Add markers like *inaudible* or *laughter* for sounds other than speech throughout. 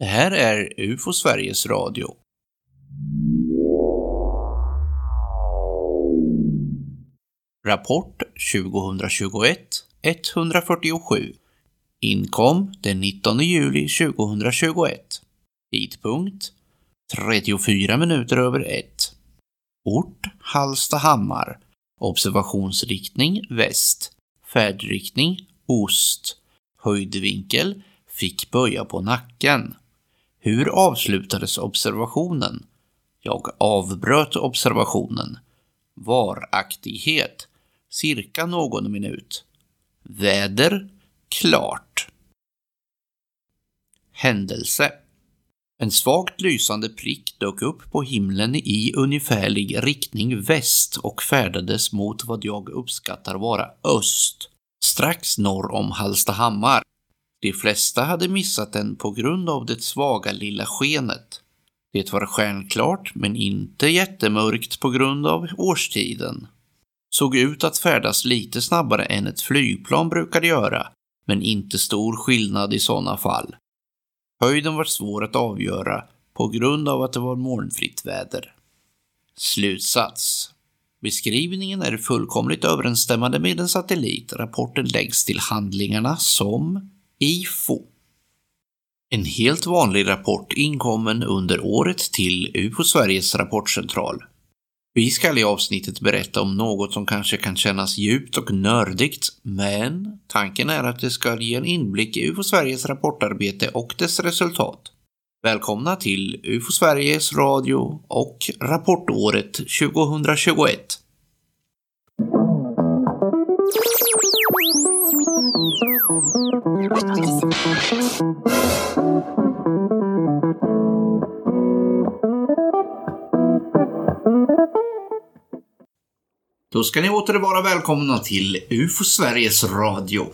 Det här är UFO Sveriges Radio. Rapport 2021-147 Inkom den 19 juli 2021. Tidpunkt 34 minuter över 1. Ort Hallstahammar. Observationsriktning väst. Färdriktning ost. Höjdvinkel fick böja på nacken. Hur avslutades observationen? Jag avbröt observationen. Varaktighet. Cirka någon minut. Väder. Klart. Händelse. En svagt lysande prick dök upp på himlen i ungefärlig riktning väst och färdades mot vad jag uppskattar vara öst, strax norr om Hallstahammar. De flesta hade missat den på grund av det svaga lilla skenet. Det var stjärnklart, men inte jättemörkt på grund av årstiden. Såg ut att färdas lite snabbare än ett flygplan brukade göra, men inte stor skillnad i sådana fall. Höjden var svår att avgöra på grund av att det var molnfritt väder. Slutsats. Beskrivningen är fullkomligt överensstämmande med en satellit. Rapporten läggs till handlingarna som IFO. En helt vanlig rapport inkommen under året till UFO Sveriges rapportcentral. Vi ska i avsnittet berätta om något som kanske kan kännas djupt och nördigt, men tanken är att det ska ge en inblick i UFO Sveriges rapportarbete och dess resultat. Välkomna till UFO Sveriges Radio och rapportåret 2021. Då ska ni åter vara välkomna till UFO Sveriges Radio.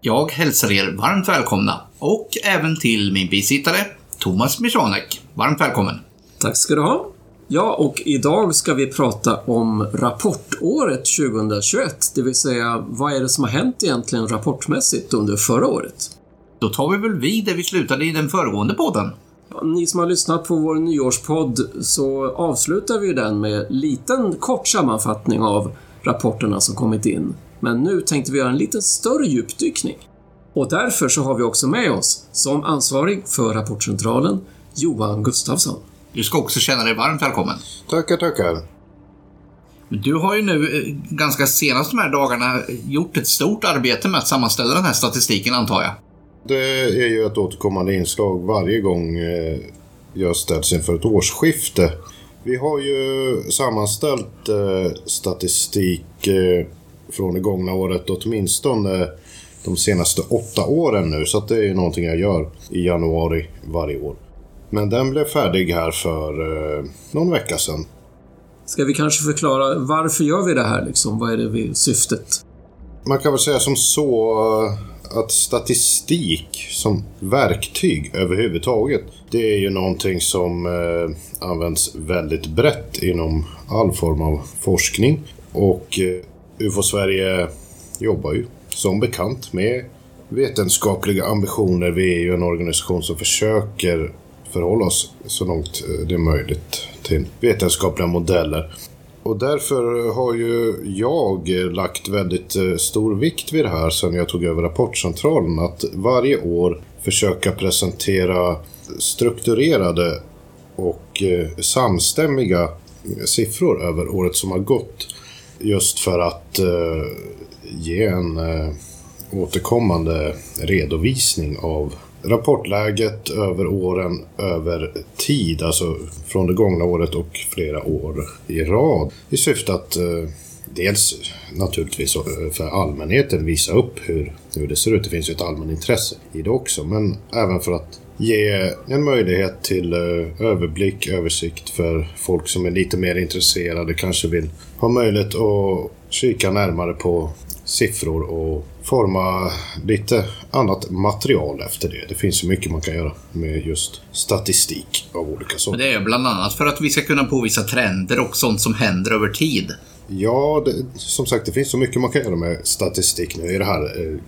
Jag hälsar er varmt välkomna och även till min bisittare Thomas Michanek. Varmt välkommen! Tack ska du ha. Ja, och idag ska vi prata om rapportåret 2021, det vill säga vad är det som har hänt egentligen rapportmässigt under förra året? Då tar vi väl vid där vi slutade i den föregående podden. Ja, Ni som har lyssnat på vår nyårspodd så avslutar vi den med en liten kort sammanfattning av rapporterna som kommit in. Men nu tänkte vi göra en lite större djupdykning. Och därför så har vi också med oss, som ansvarig för Rapportcentralen, Johan Gustafsson. Du ska också känna dig varmt välkommen. Tackar, tackar. Du har ju nu eh, ganska senast de här dagarna gjort ett stort arbete med att sammanställa den här statistiken antar jag. Det är ju ett återkommande inslag varje gång eh, jag ställs inför ett årsskifte. Vi har ju sammanställt eh, statistik från det gångna året åtminstone de senaste åtta åren nu. Så det är ju någonting jag gör i januari varje år. Men den blev färdig här för eh, någon vecka sedan. Ska vi kanske förklara varför gör vi det här liksom? Vad är det vi, syftet? Man kan väl säga som så eh, att statistik som verktyg överhuvudtaget, det är ju någonting som eh, används väldigt brett inom all form av forskning. Och eh, UFO Sverige jobbar ju som bekant med vetenskapliga ambitioner. Vi är ju en organisation som försöker förhålla oss så långt eh, det är möjligt till vetenskapliga modeller. Och därför har ju jag eh, lagt väldigt eh, stor vikt vid det här sedan jag tog över Rapportcentralen. Att varje år försöka presentera strukturerade och samstämmiga siffror över året som har gått. Just för att ge en återkommande redovisning av rapportläget över åren över tid, alltså från det gångna året och flera år i rad. I syfte att eh, dels naturligtvis eh, för allmänheten visa upp hur, hur det ser ut. Det finns ju ett allmänintresse i det också, men även för att ge en möjlighet till eh, överblick, översikt för folk som är lite mer intresserade, kanske vill ha möjlighet att kika närmare på siffror och forma lite annat material efter det. Det finns så mycket man kan göra med just statistik av olika Men sorter. det är bland annat för att vi ska kunna påvisa trender och sånt som händer över tid. Ja, det, som sagt det finns så mycket man kan göra med statistik. Nu är det här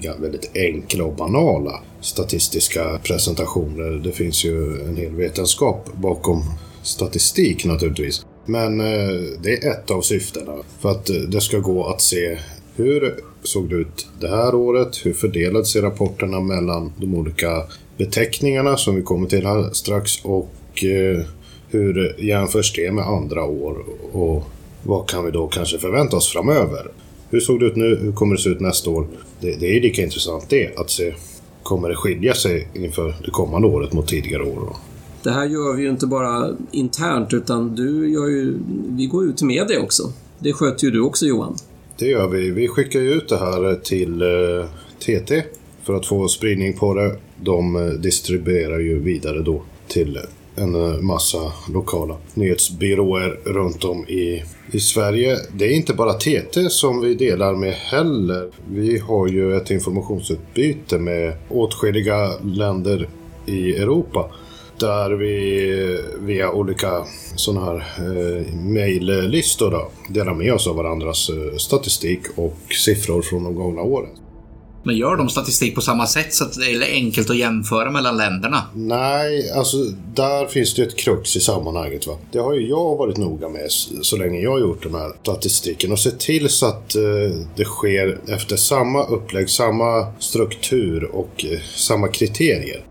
eh, väldigt enkla och banala statistiska presentationer. Det finns ju en hel vetenskap bakom statistik naturligtvis. Men eh, det är ett av syftena. För att eh, det ska gå att se hur såg det ut det här året? Hur fördelade sig rapporterna mellan de olika beteckningarna som vi kommer till här strax och eh, hur jämförs det med andra år och vad kan vi då kanske förvänta oss framöver? Hur såg det ut nu? Hur kommer det se ut nästa år? Det, det är ju lika intressant det, att se kommer det skilja sig inför det kommande året mot tidigare år. Det här gör vi ju inte bara internt utan du gör ju, vi går ut till media också. Det sköter ju du också Johan. Det gör vi. Vi skickar ut det här till eh, TT för att få spridning på det. De eh, distribuerar ju vidare då till en eh, massa lokala nyhetsbyråer runt om i, i Sverige. Det är inte bara TT som vi delar med heller. Vi har ju ett informationsutbyte med åtskilliga länder i Europa där vi via olika sådana här eh, mejllistor delar med oss av varandras eh, statistik och siffror från de gångna åren. Men gör de statistik på samma sätt så att det är enkelt att jämföra mellan länderna? Nej, alltså där finns det ett krux i sammanhanget. Va? Det har ju jag varit noga med så länge jag har gjort den här statistiken och sett till så att eh, det sker efter samma upplägg, samma struktur och eh, samma kriterier.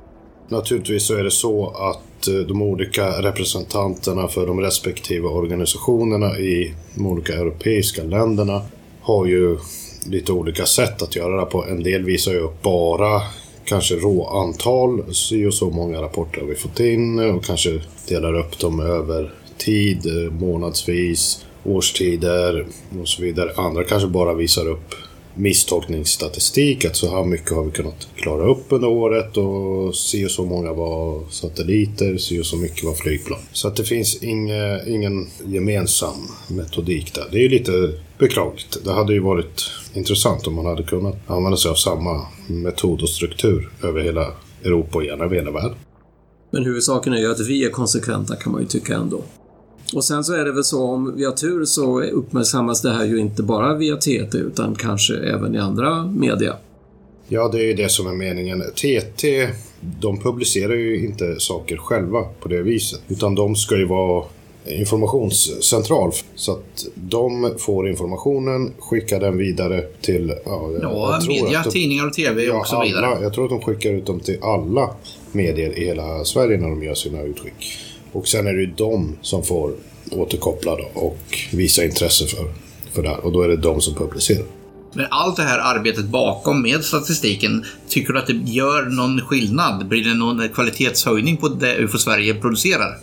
Naturligtvis så är det så att eh, de olika representanterna för de respektive organisationerna i de olika europeiska länderna har ju lite olika sätt att göra det på. En del visar ju upp bara kanske råantal, si och så många rapporter har vi fått in och kanske delar upp dem över tid, eh, månadsvis, årstider och så vidare. Andra kanske bara visar upp misstolkningsstatistik, att så här mycket har vi kunnat klara upp under året och se och så många var satelliter, se och så mycket var flygplan. Så att det finns inga, ingen gemensam metodik där. Det är ju lite beklagligt. Det hade ju varit intressant om man hade kunnat använda sig av samma metod och struktur över hela Europa och gärna över hela världen. Men huvudsaken är ju att vi är konsekventa kan man ju tycka ändå. Och sen så är det väl så om vi har tur så uppmärksammas det här ju inte bara via TT utan kanske även i andra media. Ja, det är ju det som är meningen. TT, de publicerar ju inte saker själva på det viset. Utan de ska ju vara informationscentral. Så att de får informationen, skickar den vidare till... Ja, ja media, de, tidningar och TV ja, och så vidare. Alla, jag tror att de skickar ut dem till alla medier i hela Sverige när de gör sina utskick. Och sen är det ju de som får återkoppla och visa intresse för, för det här. Och då är det de som publicerar. Men allt det här arbetet bakom med statistiken, tycker du att det gör någon skillnad? Blir det någon kvalitetshöjning på det UFO Sverige producerar?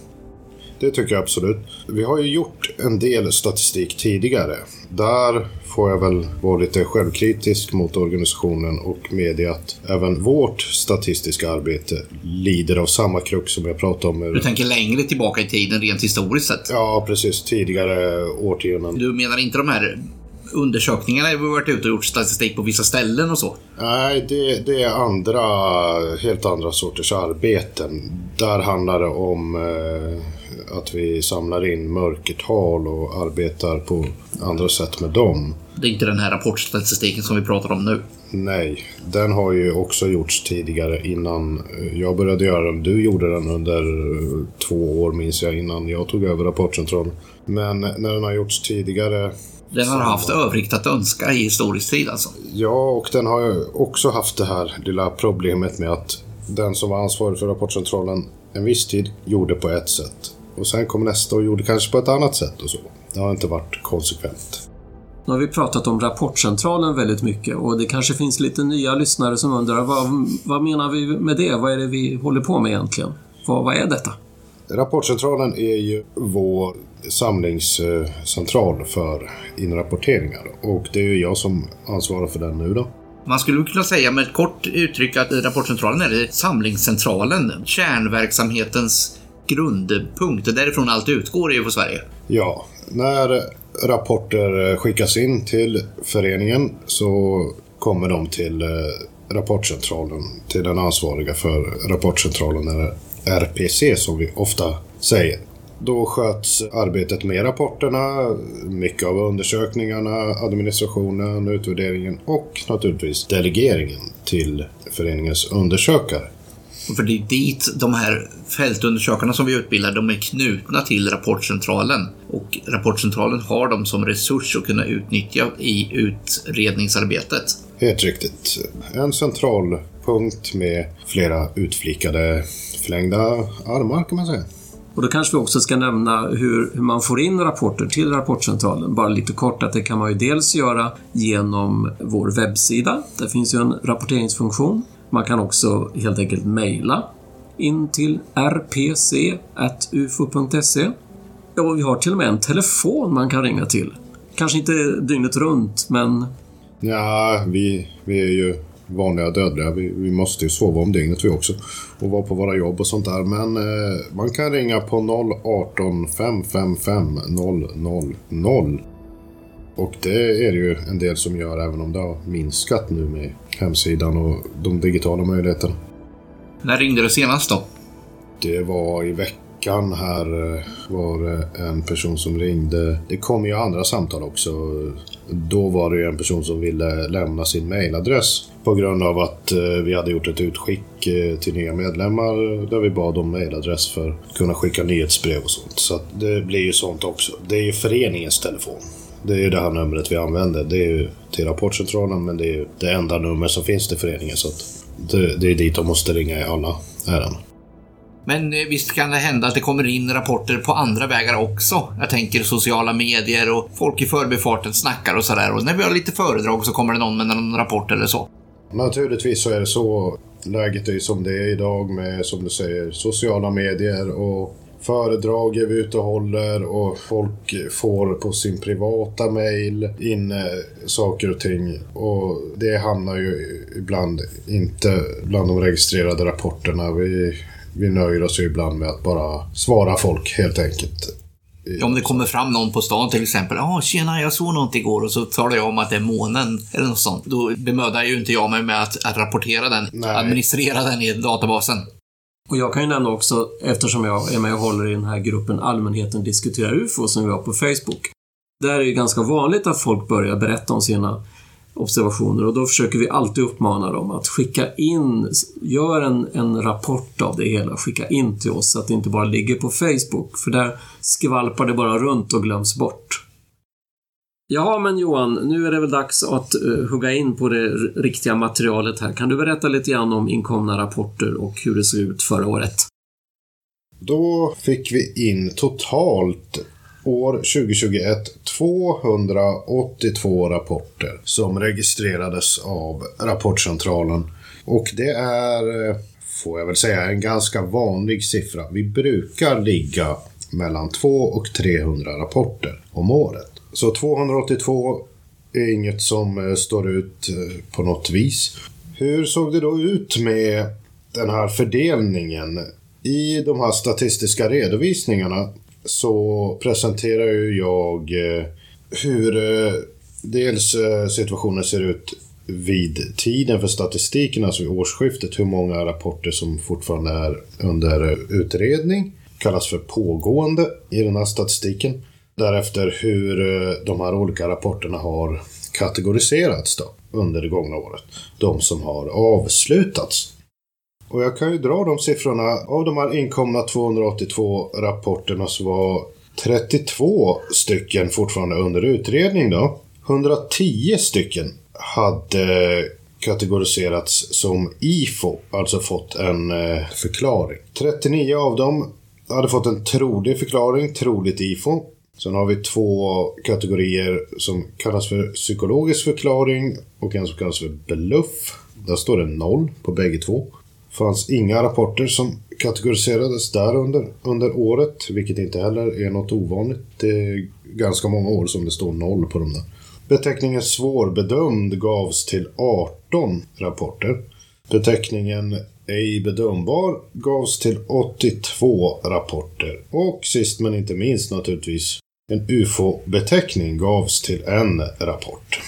Det tycker jag absolut. Vi har ju gjort en del statistik tidigare. Där får jag väl vara lite självkritisk mot organisationen och medge att även vårt statistiska arbete lider av samma krux som jag pratade om. Du tänker längre tillbaka i tiden rent historiskt sett? Ja, precis. Tidigare årtionden. Du menar inte de här undersökningarna vi varit ute och gjort statistik på vissa ställen och så? Nej, det, det är andra, helt andra sorters arbeten. Där handlar det om eh, att vi samlar in mörkertal och arbetar på andra sätt med dem. Det är inte den här rapportstatistiken som vi pratar om nu? Nej, den har ju också gjorts tidigare innan jag började göra den. Du gjorde den under två år minns jag innan jag tog över Rapportcentralen. Men när den har gjorts tidigare den har haft övrigt att önska i historisk tid alltså? Ja, och den har också haft det här lilla problemet med att den som var ansvarig för Rapportcentralen en viss tid gjorde på ett sätt. Och sen kom nästa och gjorde kanske på ett annat sätt och så. Det har inte varit konsekvent. Nu har vi pratat om Rapportcentralen väldigt mycket och det kanske finns lite nya lyssnare som undrar vad, vad menar vi med det? Vad är det vi håller på med egentligen? Vad, vad är detta? Rapportcentralen är ju vår samlingscentral för inrapporteringar och det är ju jag som ansvarar för den nu då. Man skulle kunna säga med ett kort uttryck att Rapportcentralen är samlingscentralen, kärnverksamhetens grundpunkt. Därifrån allt utgår i UFO Sverige. Ja, när rapporter skickas in till föreningen så kommer de till eh, rapportcentralen, till den ansvariga för rapportcentralen, eller RPC som vi ofta säger. Då sköts arbetet med rapporterna, mycket av undersökningarna, administrationen, utvärderingen och naturligtvis delegeringen till föreningens undersökare. För det är dit de här fältundersökarna som vi utbildar, de är knutna till rapportcentralen. Och rapportcentralen har dem som resurs att kunna utnyttja i utredningsarbetet. Helt riktigt. En central punkt med flera utflikade förlängda armar kan man säga. Och då kanske vi också ska nämna hur, hur, man får in rapporter till Rapportcentralen. Bara lite kort att det kan man ju dels göra genom vår webbsida. Där finns ju en rapporteringsfunktion. Man kan också helt enkelt mejla in till rpc.ufo.se. Ja, vi har till och med en telefon man kan ringa till. Kanske inte dygnet runt, men... Ja, vi, vi är ju vanliga dödliga. Vi, vi, måste ju sova om dygnet vi också. Och vara på våra jobb och sånt där. Men eh, man kan ringa på 018 555 000. Och det är det ju en del som gör även om det har minskat nu med hemsidan och de digitala möjligheterna. När ringde du senast då? Det var i veckan här eh, var det en person som ringde. Det kom ju andra samtal också. Då var det en person som ville lämna sin mailadress på grund av att eh, vi hade gjort ett utskick eh, till nya medlemmar där vi bad om mailadress för att kunna skicka nyhetsbrev och sånt. Så det blir ju sånt också. Det är ju föreningens telefon. Det är ju det här numret vi använder. Det är ju till Rapportcentralen men det är ju det enda nummer som finns till föreningen. Så det, det är dit de måste ringa i alla ärenden. Men eh, visst kan det hända att det kommer in rapporter på andra vägar också. Jag tänker sociala medier och folk i förbifarten snackar och sådär. Och när vi har lite föredrag så kommer det någon med någon rapport eller så. Naturligtvis så är det så. Läget är ju som det är idag med, som du säger, sociala medier och föredrag är vi ute och håller och folk får på sin privata mail in saker och ting. Och det hamnar ju ibland inte bland de registrerade rapporterna. Vi, vi nöjer oss ju ibland med att bara svara folk helt enkelt. Om det kommer fram någon på stan till exempel. Ja, ah, tjena, jag såg något igår och så talar jag om att det är månen eller något sånt. Då bemödar ju inte jag mig med att, att rapportera den, Nej. administrera den i databasen. Och jag kan ju nämna också, eftersom jag är med och håller i den här gruppen Allmänheten diskuterar UFO som vi har på Facebook. Där är det ganska vanligt att folk börjar berätta om sina observationer och då försöker vi alltid uppmana dem att skicka in, gör en, en rapport av det hela, skicka in till oss så att det inte bara ligger på Facebook, för där skvalpar det bara runt och glöms bort. Ja, men Johan, nu är det väl dags att uh, hugga in på det riktiga materialet här. Kan du berätta lite grann om inkomna rapporter och hur det såg ut förra året? Då fick vi in totalt år 2021 282 rapporter som registrerades av Rapportcentralen. Och det är, eh, får jag väl säga, en ganska vanlig siffra. Vi brukar ligga mellan 200 och 300 rapporter om året. Så 282 är inget som eh, står ut eh, på något vis. Hur såg det då ut med den här fördelningen? I de här statistiska redovisningarna så presenterar ju jag eh, hur dels situationen ser ut vid tiden för statistiken, alltså vid årsskiftet, hur många rapporter som fortfarande är under utredning. Kallas för pågående i den här statistiken. Därefter hur eh, de här olika rapporterna har kategoriserats då, under det gångna året. De som har avslutats. Och jag kan ju dra de siffrorna. Av de här inkomna 282 rapporterna så var 32 stycken fortfarande under utredning då. 110 stycken hade kategoriserats som IFO, alltså fått en eh, förklaring. 39 av dem hade fått en trolig förklaring, troligt IFO. Sen har vi två kategorier som kallas för psykologisk förklaring och en som kallas för bluff. Där står det noll på bägge två. Det fanns inga rapporter som kategoriserades där under, under året, vilket inte heller är något ovanligt. Det är ganska många år som det står noll på de där. Beteckningen svårbedömd gavs till 18 rapporter. Beteckningen ej bedömbar gavs till 82 rapporter. Och sist men inte minst naturligtvis en UFO-beteckning gavs till en rapport.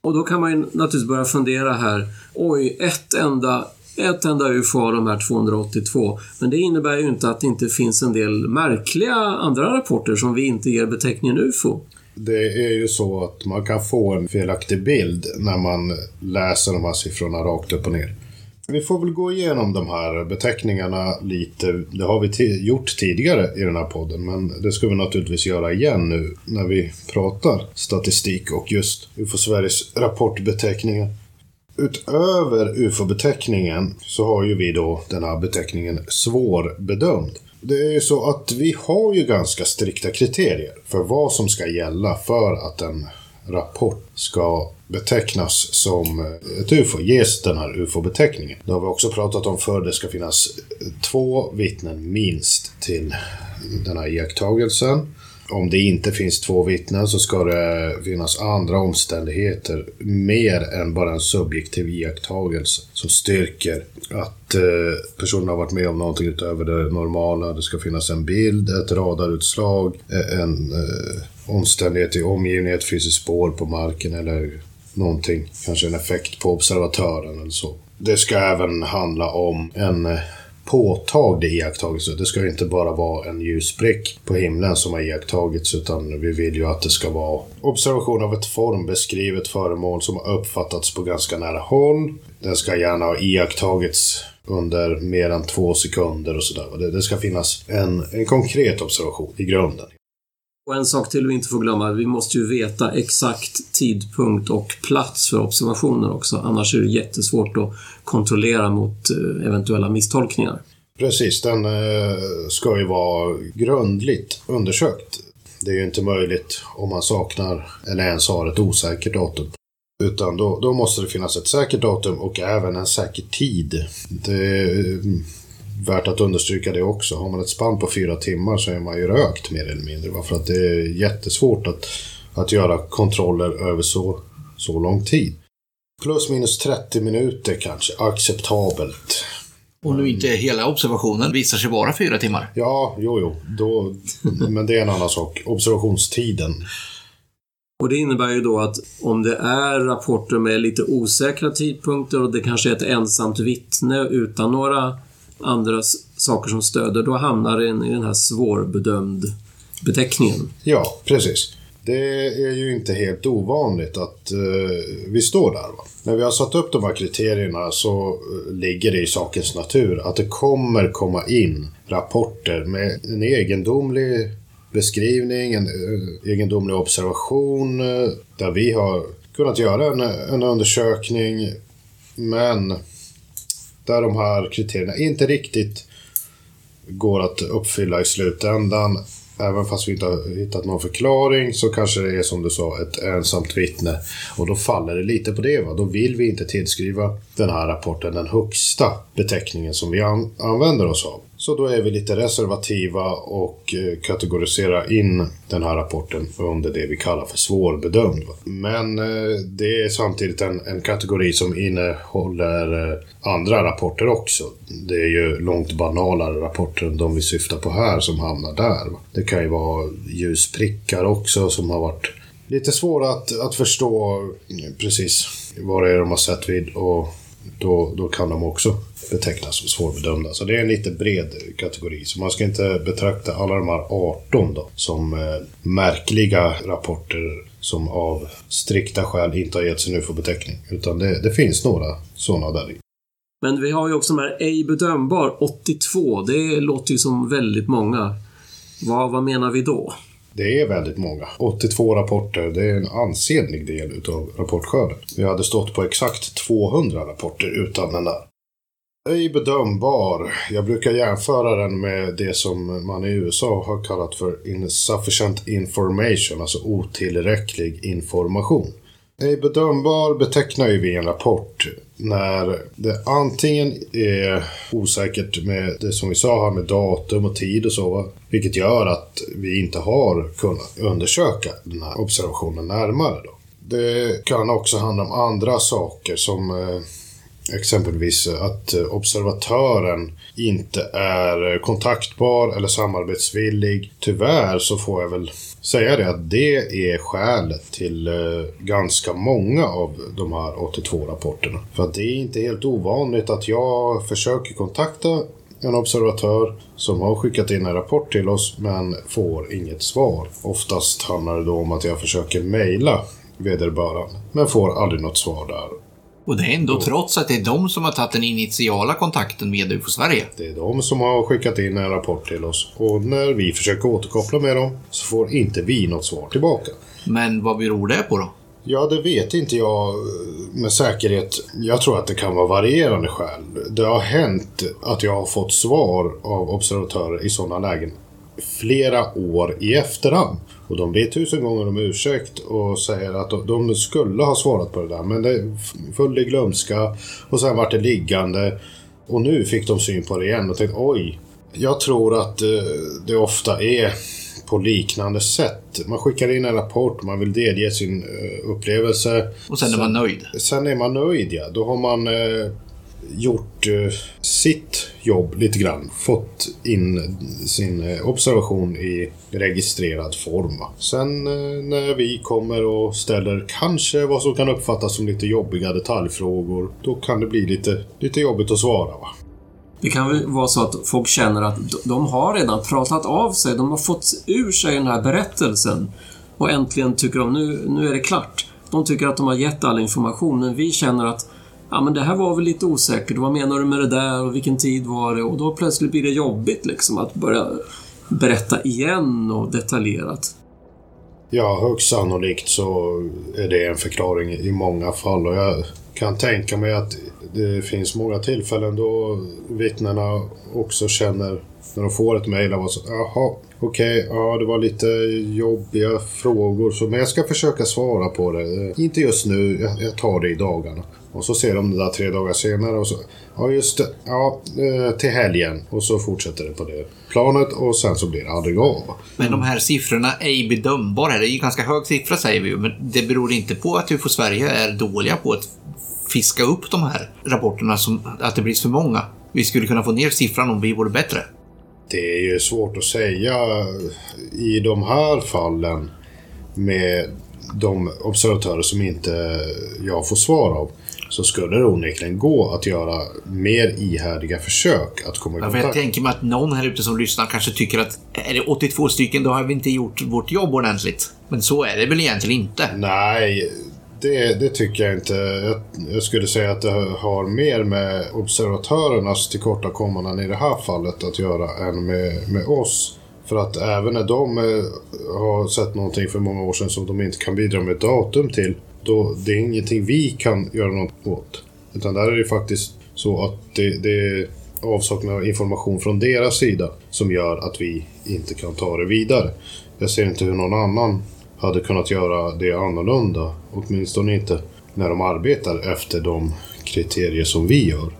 Och då kan man ju naturligtvis börja fundera här. Oj, ett enda ett enda UFO av de här 282. Men det innebär ju inte att det inte finns en del märkliga andra rapporter som vi inte ger beteckningen UFO. Det är ju så att man kan få en felaktig bild när man läser de här siffrorna rakt upp och ner. Vi får väl gå igenom de här beteckningarna lite. Det har vi gjort tidigare i den här podden, men det ska vi naturligtvis göra igen nu när vi pratar statistik och just UFO Sveriges rapportbeteckningar. Utöver UFO-beteckningen så har ju vi då den här beteckningen svårbedömd. Det är ju så att vi har ju ganska strikta kriterier för vad som ska gälla för att en rapport ska betecknas som eh, ett UFO, ges den här UFO-beteckningen. Det har vi också pratat om förr, det ska finnas två vittnen minst till den här iakttagelsen. Om det inte finns två vittnen så ska det finnas andra omständigheter mer än bara en subjektiv iakttagelse som styrker att eh, personen har varit med om någonting utöver det normala. Det ska finnas en bild, ett radarutslag, eh, en Omständigheter i omgivningen, ett fysiskt spår på marken eller någonting. Kanske en effekt på observatören eller så. Det ska även handla om en eh, påtaglig iakttagelse. Det ska inte bara vara en ljusprick på himlen som har iakttagits utan vi vill ju att det ska vara observation av ett formbeskrivet föremål som har uppfattats på ganska nära håll. Den ska gärna ha iakttagits under mer än två sekunder och sådär. Det, det ska finnas en, en konkret observation i grunden. Och en sak till vi inte får glömma, vi måste ju veta exakt tidpunkt och plats för observationer också. Annars är det jättesvårt att kontrollera mot eh, eventuella misstolkningar. Precis, den eh, ska ju vara grundligt undersökt. Det är ju inte möjligt om man saknar eller ens har ett osäkert datum. Utan då, då måste det finnas ett säkert datum och även en säker tid. Det, eh, värt att understryka det också. Har man ett spann på fyra timmar så är man ju rökt mer eller mindre. För att det är jättesvårt att, att göra kontroller över så, så lång tid. Plus minus 30 minuter kanske, acceptabelt. Om nu inte hela observationen visar sig vara fyra timmar. Ja, jo, jo. Då, men det är en annan sak. Observationstiden. Och det innebär ju då att om det är rapporter med lite osäkra tidpunkter och det kanske är ett ensamt vittne utan några andra saker som stöder, då hamnar den i den här svårbedömd beteckningen. Ja, precis. Det är ju inte helt ovanligt att uh, vi står där. Va? När vi har satt upp de här kriterierna så uh, ligger det i sakens natur att det kommer komma in rapporter med en egendomlig beskrivning, en uh, egendomlig observation där vi har kunnat göra en, en undersökning men där de här kriterierna inte riktigt går att uppfylla i slutändan. Även fast vi inte har hittat någon förklaring så kanske det är som du sa ett ensamt vittne. Och då faller det lite på det. Va? Då vill vi inte tillskriva den här rapporten den högsta beteckningen som vi an använder oss av. Så då är vi lite reservativa och eh, kategoriserar in den här rapporten under det vi kallar för svårbedömd. Men eh, det är samtidigt en, en kategori som innehåller eh, andra rapporter också. Det är ju långt banalare rapporter än de vi syftar på här som hamnar där. Det kan ju vara ljusprickar också som har varit lite svåra att, att förstå mm, precis vad det är de har sett vid och då, då kan de också betecknas som svårbedömda. Så det är en lite bred kategori. Så man ska inte betrakta alla de här 18 då, som eh, märkliga rapporter som av strikta skäl inte har getts en UFO-beteckning. Utan det, det finns några sådana där. Men vi har ju också de här ej bedömbar 82. Det låter ju som väldigt många. Vad, vad menar vi då? Det är väldigt många. 82 rapporter, det är en ansenlig del utav rapportskörden. Vi hade stått på exakt 200 rapporter utan den där. Ej bedömbar. Jag brukar jämföra den med det som man i USA har kallat för insufficient information, alltså otillräcklig information. Ej bedömbar betecknar ju vi en rapport när det antingen är osäkert med det som vi sa här med datum och tid och så, vilket gör att vi inte har kunnat undersöka den här observationen närmare. Då. Det kan också handla om andra saker som eh, exempelvis att observatören inte är kontaktbar eller samarbetsvillig. Tyvärr så får jag väl säga det att det är skälet till eh, ganska många av de här 82 rapporterna. För att det är inte helt ovanligt att jag försöker kontakta en observatör som har skickat in en rapport till oss men får inget svar. Oftast handlar det då om att jag försöker mejla vederbörande men får aldrig något svar där. Och det är ändå trots att det är de som har tagit den initiala kontakten med UFO Sverige. Det är de som har skickat in en rapport till oss. Och när vi försöker återkoppla med dem så får inte vi något svar tillbaka. Men vad beror det på då? Ja, det vet inte jag med säkerhet. Jag tror att det kan vara varierande skäl. Det har hänt att jag har fått svar av observatörer i sådana lägen flera år i efterhand. Och de ber tusen gånger om ursäkt och säger att de skulle ha svarat på det där. Men det föll i glömska och sen vart det liggande. Och nu fick de syn på det igen och tänkte oj. Jag tror att eh, det ofta är på liknande sätt. Man skickar in en rapport, man vill delge sin eh, upplevelse. Och sen är man nöjd? Sen är man nöjd, ja. Då har man eh, gjort eh, sitt jobb lite grann. Fått in sin eh, observation i registrerad form. Sen eh, när vi kommer och ställer kanske vad som kan uppfattas som lite jobbiga detaljfrågor. Då kan det bli lite, lite jobbigt att svara. Va? Det kan väl vara så att folk känner att de har redan pratat av sig. De har fått ur sig den här berättelsen. Och äntligen tycker de nu, nu är det klart. De tycker att de har gett all information, men vi känner att ja men det här var väl lite osäkert. Vad menar du med det där och vilken tid var det? Och då plötsligt blir det jobbigt liksom att börja berätta igen och detaljerat. Ja, högst sannolikt så är det en förklaring i många fall och jag kan tänka mig att det finns många tillfällen då vittnena också känner när de får ett mejl av oss. Jaha, okej, okay, ja det var lite jobbiga frågor så, men jag ska försöka svara på det. Inte just nu, jag, jag tar det i dagarna. Och så ser de det där tre dagar senare och så... Ja, just det. Ja, eh, till helgen. Och så fortsätter det på det planet och sen så blir det aldrig av. Men de här siffrorna är ju bedömbara. Det är ju ganska hög siffra säger vi ju, men det beror inte på att UFO Sverige är dåliga på att fiska upp de här rapporterna som att det blir för många. Vi skulle kunna få ner siffran om vi vore bättre. Det är ju svårt att säga i de här fallen med de observatörer som inte jag får svar av så skulle det onekligen gå att göra mer ihärdiga försök att komma i kontakt. Jag tänker mig att någon här ute som lyssnar kanske tycker att är det 82 stycken då har vi inte gjort vårt jobb ordentligt. Men så är det väl egentligen inte? Nej, det, det, tycker jag inte. Jag, jag, skulle säga att det har mer med observatörernas tillkortakommanden i det här fallet att göra än med, med oss. För att även när de eh, har sett någonting för många år sedan som de inte kan bidra med datum till då det är ingenting vi kan göra något åt. Utan där är det faktiskt så att det, det är avsaknad av information från deras sida som gör att vi inte kan ta det vidare. Jag ser inte hur någon annan hade kunnat göra det annorlunda. Åtminstone inte när de arbetar efter de kriterier som vi gör.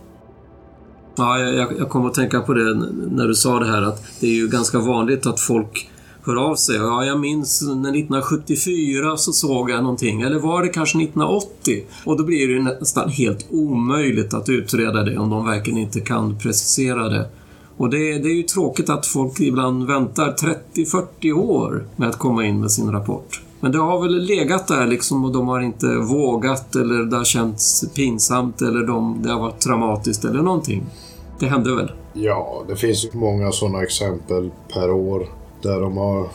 Ja, jag, jag kom att tänka på det när du sa det här att det är ju ganska vanligt att folk hör av sig. Ja, jag minns när 1974 så såg jag någonting. Eller var det kanske 1980? Och då blir det ju nästan helt omöjligt att utreda det om de verkligen inte kan precisera det. Och det, det är ju tråkigt att folk ibland väntar 30-40 år med att komma in med sin rapport. Men det har väl legat där liksom och de har inte vågat eller det har känts pinsamt eller de, det har varit traumatiskt eller någonting. Det hände väl? Ja, det finns många sådana exempel per år där de har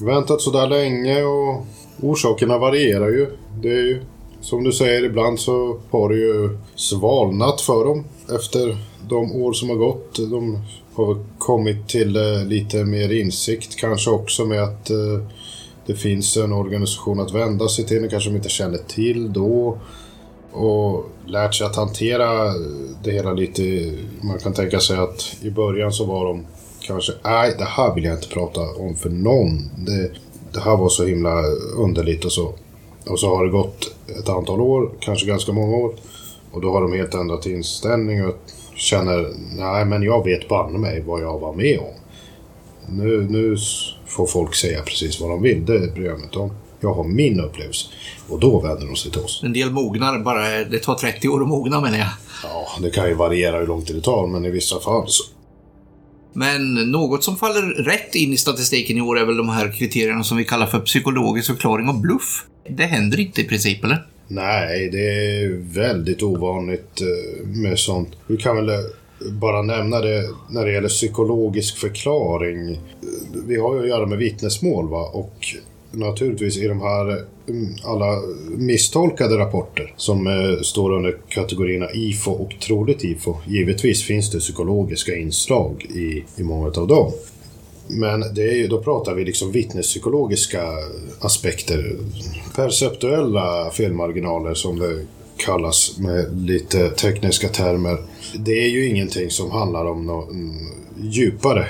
väntat så där länge och orsakerna varierar ju. Det är ju som du säger, ibland så har det ju svalnat för dem efter de år som har gått. De har kommit till eh, lite mer insikt kanske också med att eh, det finns en organisation att vända sig till, kanske de inte kände till då. Och lärt sig att hantera eh, det hela lite. Man kan tänka sig att i början så var de kanske, nej det här vill jag inte prata om för någon. Det, det här var så himla underligt och så. Och så har det gått ett antal år, kanske ganska många år. Och då har de helt ändrat inställning och känner, nej men jag vet banne mig vad jag var med om. Nu, nu får folk säga precis vad de vill, det bryr jag mig inte om. Jag har min upplevelse. Och då vänder de sig till oss. En del mognar bara, det tar 30 år att mogna menar jag. Ja, det kan ju variera hur lång tid det tar, men i vissa fall så... Men något som faller rätt in i statistiken i år är väl de här kriterierna som vi kallar för psykologisk förklaring och bluff. Det händer inte i princip, eller? Nej, det är väldigt ovanligt eh, med sånt. Vi kan väl eh, bara nämna det när det gäller psykologisk förklaring. Eh, vi har ju att göra med vittnesmål va? och naturligtvis i de här alla misstolkade rapporter som eh, står under kategorierna IFO och troligt IFO. Givetvis finns det psykologiska inslag i, i många av dem. Men det är ju, då pratar vi liksom vittnespsykologiska aspekter. Perceptuella felmarginaler som det kallas med lite tekniska termer. Det är ju ingenting som handlar om något djupare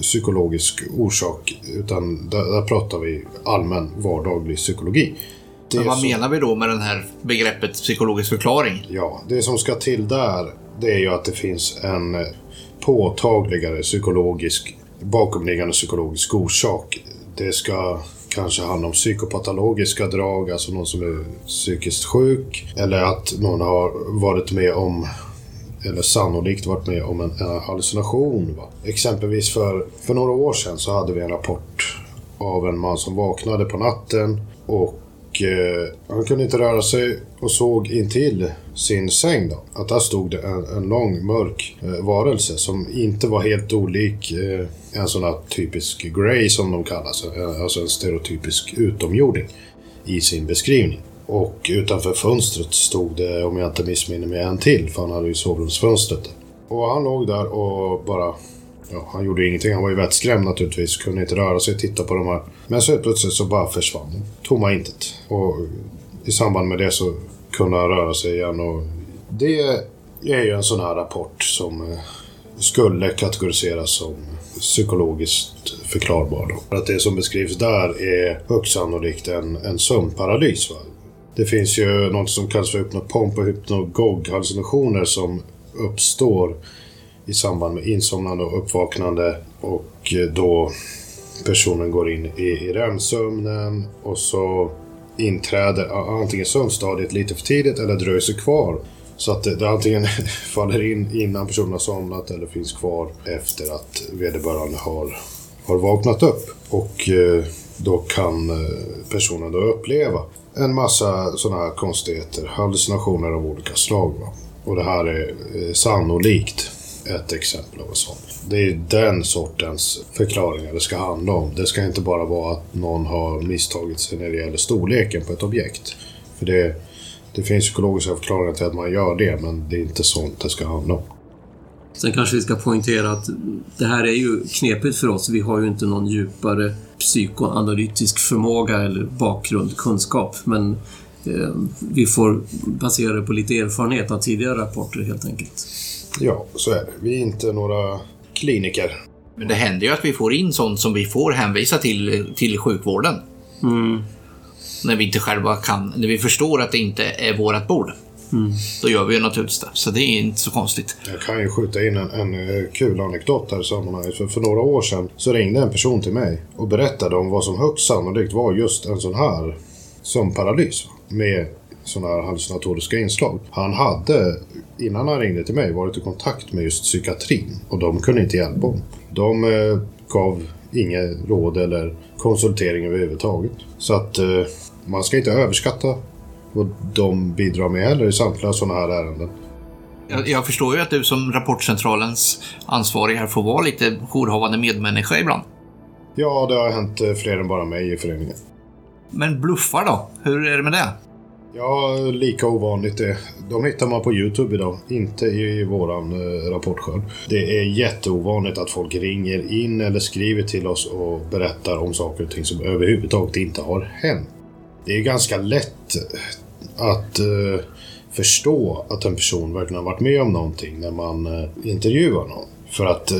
psykologisk orsak utan där, där pratar vi allmän vardaglig psykologi. Det Men vad som, menar vi då med den här begreppet psykologisk förklaring? Ja, det som ska till där det är ju att det finns en påtagligare psykologisk bakomliggande psykologisk orsak. Det ska kanske handla om psykopatologiska drag, alltså någon som är psykiskt sjuk. Eller att någon har varit med om, eller sannolikt varit med om en, en hallucination. Va? Exempelvis för, för några år sedan så hade vi en rapport av en man som vaknade på natten och eh, han kunde inte röra sig och såg intill sin säng då, att där stod det en, en lång mörk eh, varelse som inte var helt olik eh, en sån här typisk Grey som de kallas, eh, alltså en stereotypisk utomjording i sin beskrivning. Och utanför fönstret stod det, om jag inte missminner mig, en till, för han hade ju sovrumsfönstret. Och han låg där och bara Ja, han gjorde ingenting. Han var ju vettskrämd naturligtvis. Kunde inte röra sig och titta på de här. Men så helt plötsligt så bara försvann. Tomma intet. Och i samband med det så kunde han röra sig igen. Och det är ju en sån här rapport som eh, skulle kategoriseras som psykologiskt förklarbar. Då. För att det som beskrivs där är högst sannolikt en, en sömnparalys. Va? Det finns ju något som kallas för hypnopomp och hypnogog-hallucinationer som uppstår i samband med insomnande och uppvaknande och eh, då personen går in i, i REM-sömnen och så inträder antingen sömnstadiet lite för tidigt eller dröjer sig kvar. Så att det, det antingen *laughs* faller in innan personen har somnat eller finns kvar efter att vederbörande har, har vaknat upp. Och eh, då kan eh, personen då uppleva en massa sådana här konstigheter, hallucinationer av olika slag. Va? Och det här är eh, sannolikt ett exempel av en sån. Det är den sortens förklaringar det ska handla om. Det ska inte bara vara att någon har misstagit sig när det gäller storleken på ett objekt. För det, det finns psykologiska förklaringar till att man gör det, men det är inte sånt det ska handla om. Sen kanske vi ska poängtera att det här är ju knepigt för oss. Vi har ju inte någon djupare psykoanalytisk förmåga eller bakgrund, kunskap. Men eh, vi får basera det på lite erfarenhet av tidigare rapporter helt enkelt. Ja, så är det. Vi är inte några kliniker. Men det händer ju att vi får in sånt som vi får hänvisa till, till sjukvården. Mm. När vi inte själva kan, när vi förstår att det inte är vårt bord. Mm. Då gör vi ju naturligtvis det. Så det är inte så konstigt. Jag kan ju skjuta in en, en eh, kul anekdot här i sammanhanget. För, för några år sedan så ringde en person till mig och berättade om vad som högst sannolikt var just en sån här sömnparalys. Med sådana här hallucinatoriska inslag. Han hade, innan han ringde till mig, varit i kontakt med just psykiatrin och de kunde inte hjälpa honom. De eh, gav inget råd eller konsultering överhuvudtaget. Så att eh, man ska inte överskatta vad de bidrar med heller i samtliga sådana här ärenden. Jag, jag förstår ju att du som Rapportcentralens ansvarig här får vara lite jourhavande medmänniska ibland. Ja, det har hänt eh, fler än bara mig i föreningen. Men bluffar då? Hur är det med det? Ja, lika ovanligt det. De hittar man på Youtube idag, inte i våran eh, rapportskörd. Det är jätteovanligt att folk ringer in eller skriver till oss och berättar om saker och ting som överhuvudtaget inte har hänt. Det är ganska lätt att eh, förstå att en person verkligen har varit med om någonting när man eh, intervjuar någon. För att eh,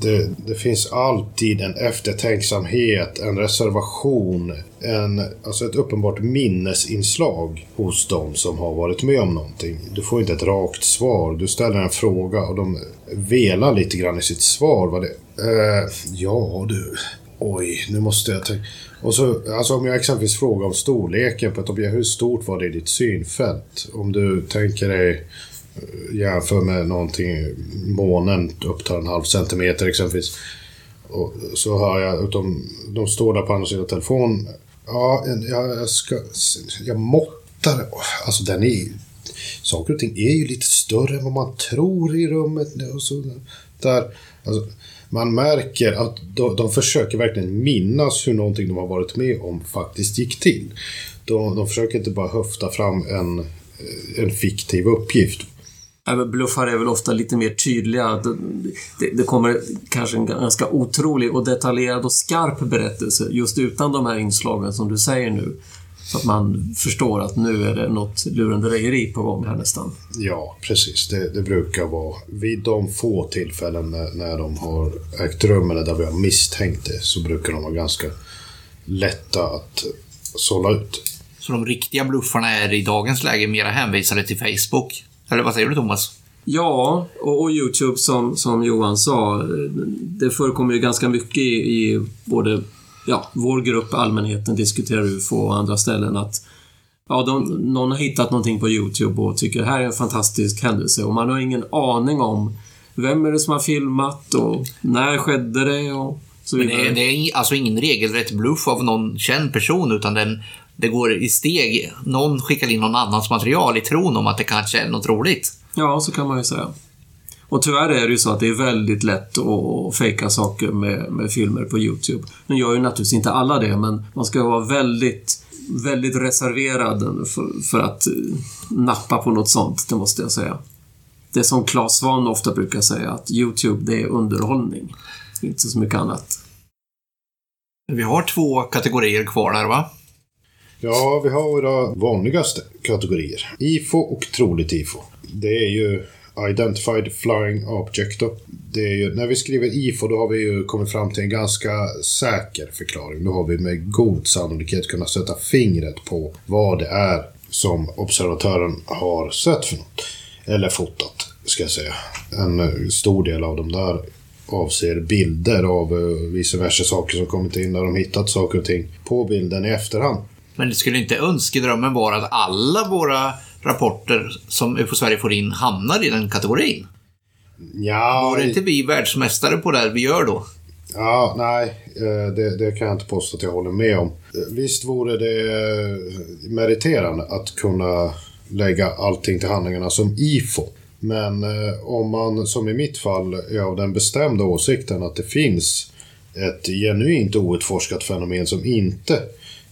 det, det, finns alltid en eftertänksamhet, en reservation, en, alltså ett uppenbart minnesinslag hos de som har varit med om någonting. Du får inte ett rakt svar. Du ställer en fråga och de velar lite grann i sitt svar. Vad det, eh, ja du, Oj, nu måste jag tänka. Och så, alltså om jag exempelvis frågar om storleken på ett objekt. Hur stort var det i ditt synfält? Om du tänker dig eh, jämför med någonting, månen upptar en halv centimeter exempelvis. Och så hör jag att de, de står där på andra sidan telefonen. Ja, jag, jag ska... Jag måttar. Alltså den är... Saker och ting är ju lite större än vad man tror i rummet. Och så där. Alltså, man märker att de, de försöker verkligen minnas hur någonting de har varit med om faktiskt gick till. De, de försöker inte bara höfta fram en, en fiktiv uppgift. bluffar är väl ofta lite mer tydliga. Det, det, kommer kanske en ganska otrolig och detaljerad och skarp berättelse just utan de här inslagen som du säger nu. Så att man förstår att nu är det något lurendrejeri på gång här nästan. Ja, precis. Det, det brukar vara vid de få tillfällen när, när de har ägt rum eller där vi har misstänkt det så brukar de vara ganska lätta att sålla ut. Så de riktiga bluffarna är i dagens läge mera hänvisade till Facebook? Eller vad säger du Thomas? Ja, och, och Youtube som, som Johan sa. Det förekommer ju ganska mycket i, i både ja, vår grupp, allmänheten, diskuterar UFO och andra ställen att ja, de, någon har hittat någonting på YouTube och tycker det här är en fantastisk händelse och man har ingen aning om vem är det som har filmat och när skedde det och så vidare. Men det är, det är alltså ingen regelrätt bluff av någon känd person utan den, det går i steg. Någon skickar in någon annans material i tron om att det kanske är något roligt. Ja, så kan man ju säga. Och tyvärr är det ju så att det är väldigt lätt att fejka saker med, med filmer på YouTube. Nu gör ju naturligtvis inte alla det, men man ska vara väldigt, väldigt reserverad för, för att eh, nappa på något sånt, det måste jag säga. Det som Claes Svahn ofta brukar säga, att YouTube, det är underhållning. Inte så mycket annat. Vi har två kategorier kvar där, va? Ja, vi har våra vanligaste kategorier. IFO och troligt IFO. Det är ju Identified Flying Object. Då. Det är ju, när vi skriver IFO då har vi ju kommit fram till en ganska säker förklaring. Då har vi med god sannolikhet kunnat sätta fingret på vad det är som observatören har sett för något. Eller fotat, ska jag säga. En eh, stor del av de där avser bilder av eh, vice versa saker som kommit in när de hittat saker och ting på bilden i efterhand. Men det skulle inte önskedrömmen vara att alla våra rapporter som UFO Sverige får in hamnar i den kategorin? Ja... Vore inte vi världsmästare på det vi gör då? Ja, nej, eh, det, det, kan jag inte påstå att jag håller med om. Visst vore det eh, meriterande att kunna lägga allting till handlingarna som IFO. Men eh, om man, som i mitt fall, är av den bestämda åsikten att det finns ett genuint outforskat fenomen som inte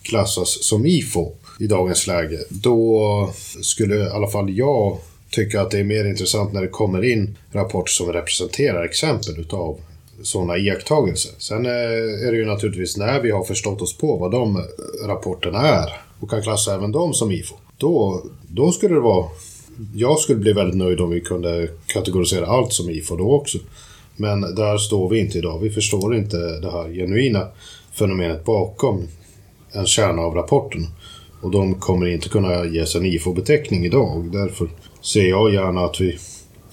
klassas som IFO i dagens läge, då skulle i alla fall jag tycka att det är mer intressant när det kommer in rapporter som representerar exempel utav sådana iakttagelser. Sen eh, är det ju naturligtvis när vi har förstått oss på vad de eh, rapporterna är och kan klassa även dem som IFO. Då, då skulle det vara... Jag skulle bli väldigt nöjd om vi kunde kategorisera allt som IFO då också. Men där står vi inte idag. Vi förstår inte det här genuina fenomenet bakom en kärna av rapporten. Och de kommer inte kunna ges en IFO-beteckning idag. Därför ser jag gärna att vi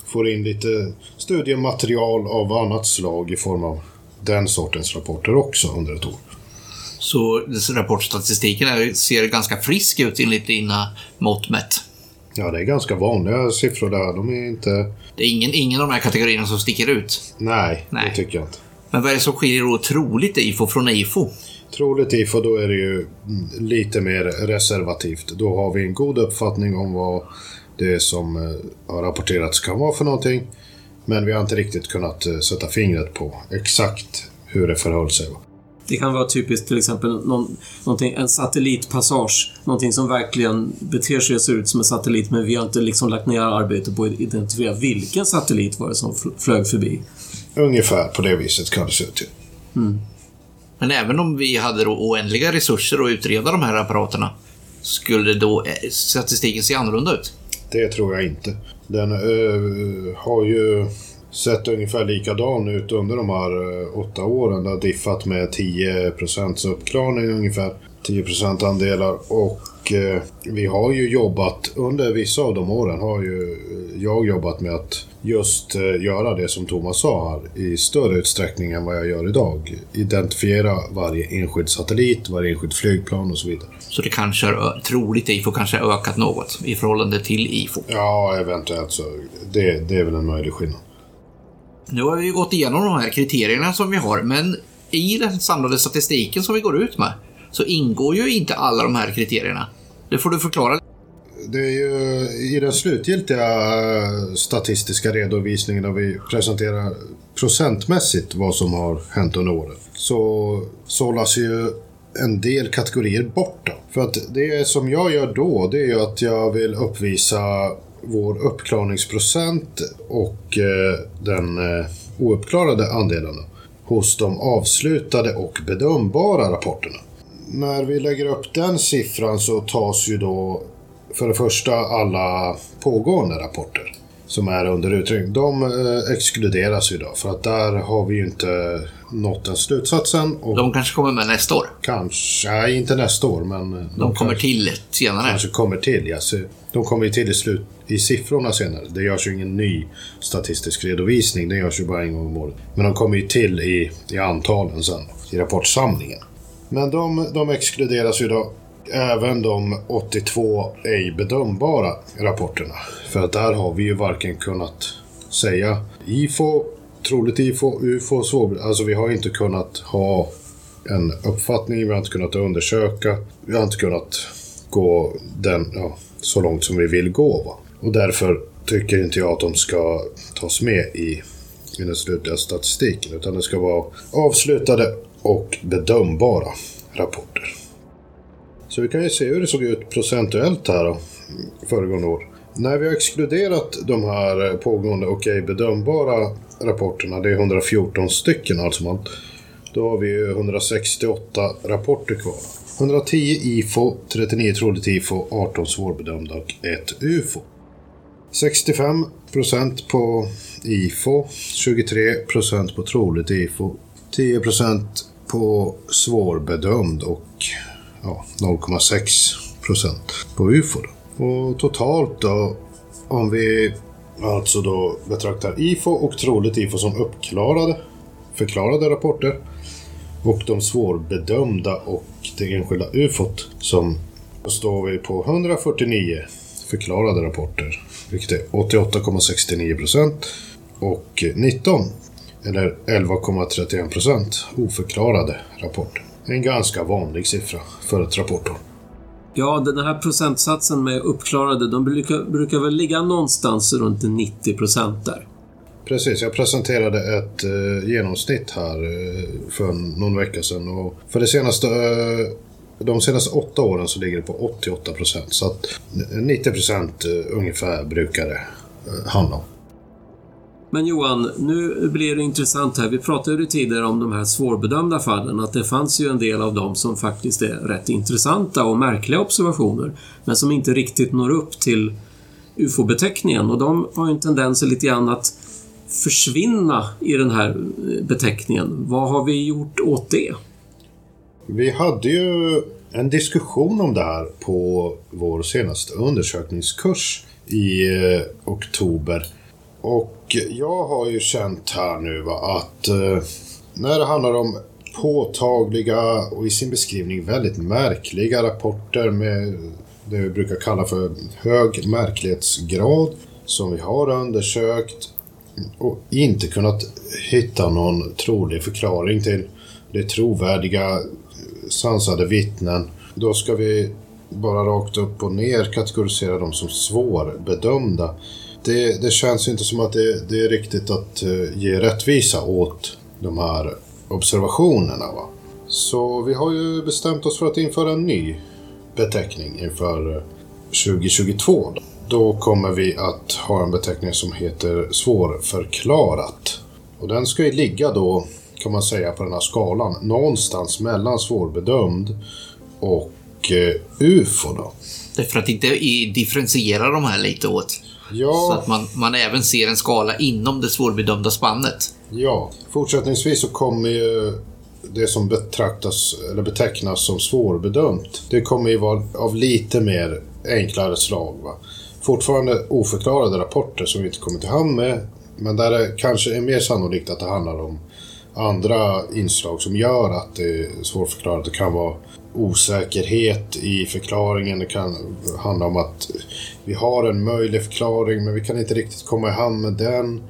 får in lite studiematerial av annat slag i form av den sortens rapporter också under ett år. Så rapportstatistiken ser ganska frisk ut enligt dina mått mätt? Ja, det är ganska vanliga siffror där. De är inte... Det är ingen, ingen av de här kategorierna som sticker ut? Nej, Nej. det tycker jag inte. Men vad är det som skiljer då troligt IFO från IFO? Troligt IFO, då är det ju lite mer reservativt. Då har vi en god uppfattning om vad det som eh, har rapporterats kan vara för någonting. Men vi har inte riktigt kunnat eh, sätta fingret på exakt hur det förhöll sig. Det kan vara typiskt till exempel någon, en satellitpassage. Någonting som verkligen beter sig och ser ut som en satellit men vi har inte liksom lagt ner arbete på att identifiera vilken satellit var det som flög förbi. Ungefär på det viset kan det se ut. Mm. Men även om vi hade då oändliga resurser att utreda de här apparaterna, skulle då eh, statistiken se annorlunda ut? Det tror jag inte. Den uh, har ju sett ungefär likadan ut under de här eh, åtta åren. Det har diffat med 10 procents uppklarning ungefär. 10 andelar och eh, vi har ju jobbat, under vissa av de åren har ju jag jobbat med att just eh, göra det som Thomas sa här i större utsträckning än vad jag gör idag. Identifiera varje enskild satellit, varje enskild flygplan och så vidare. Så det kanske är troligt IFO kanske har ökat något i förhållande till IFO? Ja, eventuellt så. Det, det är väl en möjlig skillnad. Nu har vi ju gått igenom de här kriterierna som vi har, men i den samlade statistiken som vi går ut med så ingår ju inte alla de här kriterierna. Det får du förklara. Det är ju i den slutgiltiga eh, statistiska redovisningen där vi presenterar procentmässigt vad som har hänt under året så sållas ju en del kategorier bort. Då. För att det som jag gör då det är ju att jag vill uppvisa vår uppklarningsprocent och eh, den eh, ouppklarade andelen hos de avslutade och bedömbara rapporterna. När vi lägger upp den siffran så tas ju då för det första alla pågående rapporter som är under utredning. De eh, exkluderas ju då för att där har vi ju inte nått den slutsatsen. Och de kanske kommer med nästa år? Kanske, nej inte nästa år men... De, de kommer kanske, till senare? Kanske kommer till, ja. Så de kommer ju till i, slut, i siffrorna senare. Det görs ju ingen ny statistisk redovisning, det görs ju bara en gång om året. Men de kommer ju till i, i antalen sen, i rapportsamlingen. Men de, de exkluderas ju då även de 82 ej bedömbara rapporterna. För att där har vi ju varken kunnat säga IFO, troligt IFO, UFO, så, alltså vi har inte kunnat ha en uppfattning, vi har inte kunnat undersöka, vi har inte kunnat gå den, ja, så långt som vi vill gå. Va? Och därför tycker inte jag att de ska tas med i, i den slutliga statistiken, utan det ska vara avslutade och bedömbara rapporter. Så vi kan ju se hur det såg ut procentuellt här då, föregående år. När vi har exkluderat de här pågående och ej bedömbara rapporterna, det är 114 stycken allt som allt, då har vi 168 rapporter kvar. 110 IFO, 39 troligt IFO, 18 svårbedömda och 1 UFO. 65% på IFO, 23% på troligt IFO, 10 på svårbedömd och ja, 0,6 procent på UFO. Och totalt då, om vi alltså då betraktar IFO och troligt IFO som uppklarade, förklarade rapporter och de svårbedömda och det enskilda UFOt som då står vi på 149 förklarade rapporter, vilket är 88,69 procent och 19 eller 11,31 procent oförklarade rapporter. En ganska vanlig siffra för ett rapportår. Ja, den här procentsatsen med uppklarade, de brukar, brukar väl ligga någonstans runt 90 procent där. Precis, jag presenterade ett eh, genomsnitt här eh, för någon vecka sedan och för det senaste, eh, de senaste åtta åren så ligger det på 88 procent. Så att 90 procent eh, ungefär brukar det eh, handla om. Men Johan, nu blir det intressant här. Vi pratade ju tidigare om de här svårbedömda fallen, att det fanns ju en del av dem som faktiskt är rätt intressanta och märkliga observationer, men som inte riktigt når upp till UFO-beteckningen. Och de har ju en tendens lite grann att försvinna i den här eh, beteckningen. Vad har vi gjort åt det? Vi hade ju en diskussion om det här på vår senaste undersökningskurs i eh, oktober. Och jag har ju känt här nu va, att eh, när det handlar om påtagliga och i sin beskrivning väldigt märkliga rapporter med det vi brukar kalla för hög märklighetsgrad som vi har undersökt och inte kunnat hitta någon trolig förklaring till det trovärdiga sansade vittnen. Då ska vi bara rakt upp och ner kategorisera dem som svårbedömda det, det känns inte som att det, det är riktigt att eh, ge rättvisa åt de här observationerna. Va? Så vi har ju bestämt oss för att införa en ny beteckning inför eh, 2022. Då. då kommer vi att ha en beteckning som heter svårförklarat. Och den ska ju ligga då, kan man säga, på den här skalan någonstans mellan svårbedömd och eh, UFO. Då. Det är för att inte differentiera de här lite åt Ja. Så att man, man även ser en skala inom det svårbedömda spannet. Ja, fortsättningsvis så kommer ju det som betraktas eller betecknas som svårbedömt. Det kommer ju vara av lite mer enklare slag. Va? Fortfarande oförklarade rapporter som vi inte kommer till hand med. Men där det kanske är mer sannolikt att det handlar om andra inslag som gör att det är svårförklarat. Det kan vara osäkerhet i förklaringen. Det kan handla om att vi har en möjlig förklaring men vi kan inte riktigt komma i hand med den.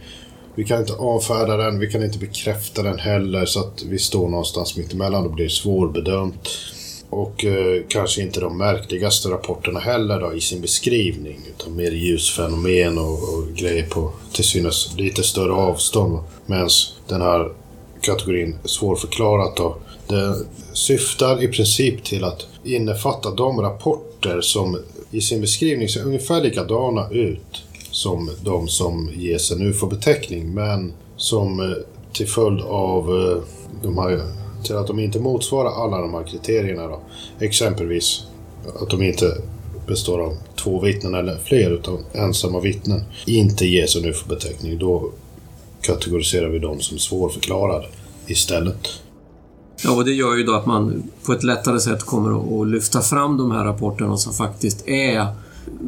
Vi kan inte avfärda den, vi kan inte bekräfta den heller så att vi står någonstans mittemellan och blir svårbedömt. Och eh, kanske inte de märkligaste rapporterna heller då, i sin beskrivning utan mer ljusfenomen och, och grejer på till synes lite större avstånd. Medan den här kategorin svårförklarat då, det syftar i princip till att innefatta de rapporter som i sin beskrivning ser ungefär likadana ut som de som ges en UFO-beteckning men som eh, till följd av eh, de här, till att de inte motsvarar alla de här kriterierna då. Exempelvis att de inte består av två vittnen eller fler utan ensamma vittnen inte ges en UFO-beteckning. Då kategoriserar vi dem som svårförklarade istället. Ja, och det gör ju då att man på ett lättare sätt kommer att lyfta fram de här rapporterna som faktiskt är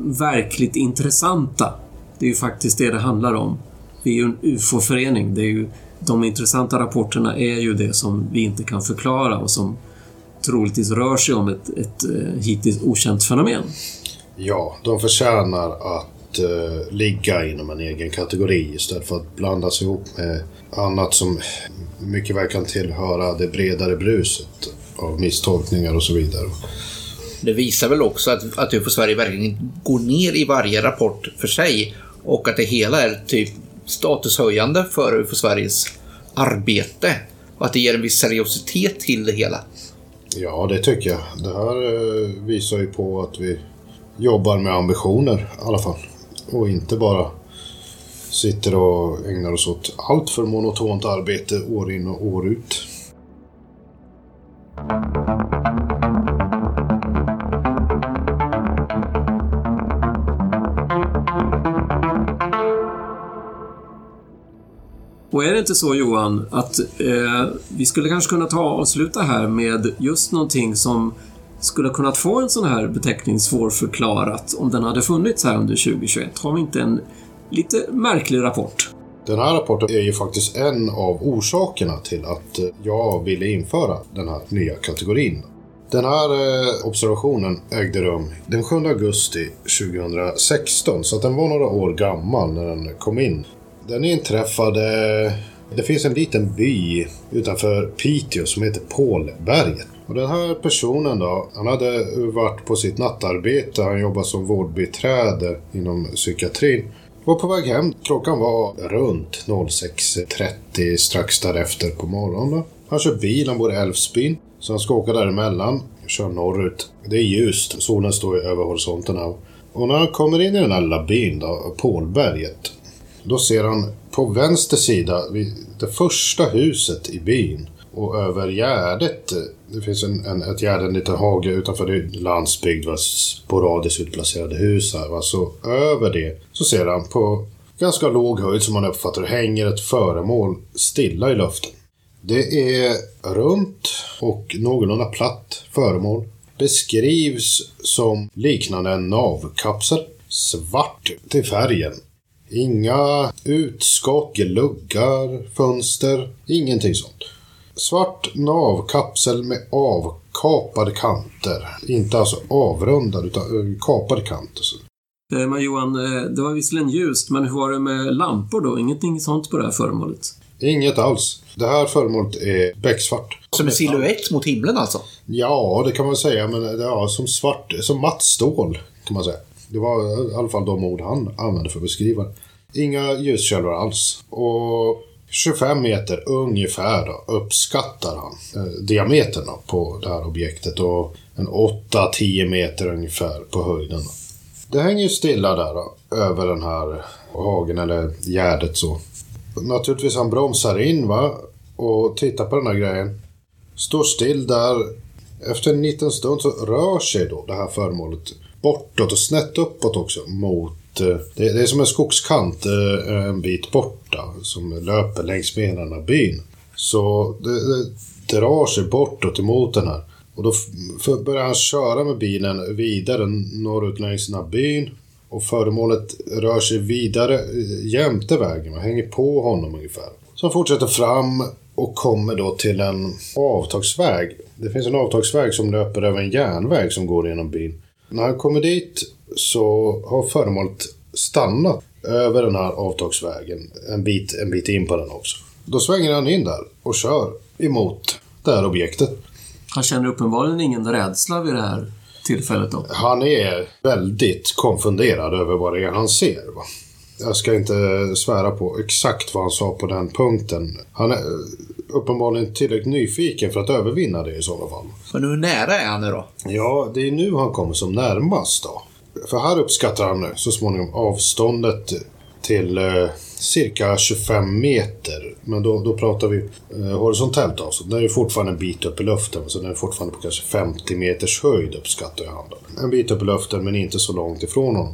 verkligt intressanta. Det är ju faktiskt det det handlar om. Vi är ju en UFO-förening. Det är ju, de intressanta rapporterna är ju det som vi inte kan förklara och som troligtvis rör sig om ett, ett eh, hittills okänt fenomen. Ja, de förtjänar att uh, ligga inom en egen kategori istället för att blandas ihop med annat som mycket väl kan tillhöra det bredare bruset av misstolkningar och så vidare. Det visar väl också att, att UFO Sverige verkligen går ner i varje rapport för sig och att det hela är typ statushöjande för UFO Sveriges arbete och att det ger en viss seriositet till det hela. Ja, det tycker jag. Det här eh, visar ju på att vi jobbar med ambitioner i alla fall. Och inte bara sitter och ägnar oss åt allt för monotont arbete år in och år ut. Och är det inte så Johan, att eh, vi skulle kanske kunna ta och avsluta här med just någonting som skulle kunnat få en sån här beteckning svårförklarat om den hade funnits här under 2021? Har vi inte en lite märklig rapport? Den här rapporten är ju faktiskt en av orsakerna till att eh, jag ville införa den här nya kategorin. Den här eh, observationen ägde rum den 7 augusti 2016, så att den var några år gammal när den kom in. Den inträffade... Det finns en liten by utanför Piteå som heter Pålberget. Och den här personen då, han hade varit på sitt nattarbete. Han jobbade som vårdbiträde inom psykiatrin. Var på väg hem. Klockan var runt 06.30 strax därefter på morgonen. Han kör bil, han bor i Älvsbyn. Så han ska åka däremellan. Kör norrut. Det är ljust, solen står ju över horisonten här. Och när han kommer in i den här lilla byn då, Pålberget. Då ser han på vänster sida, det första huset i byn och över gärdet, eh, det finns en, en, ett gärde, en liten hage utanför det landsbygd, va, sporadiskt utplacerade hus här. Va, så över det så ser han på ganska låg höjd som man uppfattar det hänger ett föremål stilla i luften. Det är runt och någorlunda platt föremål. Beskrivs som liknande en navkapsel. Svart till färgen. Inga utskott, gluggar, fönster, ingenting sånt. Svart navkapsel med avkapade kanter. Inte alltså avrundad utan eh, kapade kanter. Eh, Men Johan, eh, det var visserligen ljust, men hur var det med lampor då? Ingenting sånt på det här föremålet? Inget alls. Det här föremålet är becksvart. Som en silhuett mot himlen alltså. Ja, det kan man säga, men det är som svart, som matt stål kan man säga. Det var i alla fall de ord han använde för att beskriva det. Inga ljuskällor alls. Och 25 meter ungefär då, uppskattar han eh, diametern då, på det här objektet och en 8-10 meter ungefär på höjden. Då. Det hänger ju stilla där då, över den här hagen eller gärdet så. Naturligtvis han bromsar in va och tittar på den här grejen. Står still där. Efter en liten stund så rör sig då det här föremålet bortåt och snett uppåt också mot Eh, det, det är som en skogskant eh, en bit borta som löper längs med hela den här byn. Så det, det drar sig bortåt emot den här. Och då börjar han köra med bilen vidare norrut längs den här byn. Och föremålet rör sig vidare eh, jämte vägen och hänger på honom ungefär. Så han fortsätter fram och kommer då till en avtagsväg. Det finns en avtagsväg som löper över en järnväg som går genom byn. När han kommer dit så har föremålet stannat över den här avtagsvägen en bit, en bit in på den också. Då svänger han in där och kör emot det här objektet. Han känner uppenbarligen ingen rädsla vid det här tillfället då. Han är väldigt konfunderad över vad det är han ser. Va? Jag ska inte svära på exakt vad han sa på den punkten. Han är uppenbarligen tillräckligt nyfiken för att övervinna det i sådana fall. Men hur nära är han nu då? Ja, det är nu han kommer som närmast då. För här uppskattar han nu så småningom avståndet till eh, cirka 25 meter. Men då, då pratar vi eh, horisontellt avstånd. Den är ju fortfarande en bit upp i luften. Så den är fortfarande på kanske 50 meters höjd uppskattar jag han då. En bit upp i luften men inte så långt ifrån honom.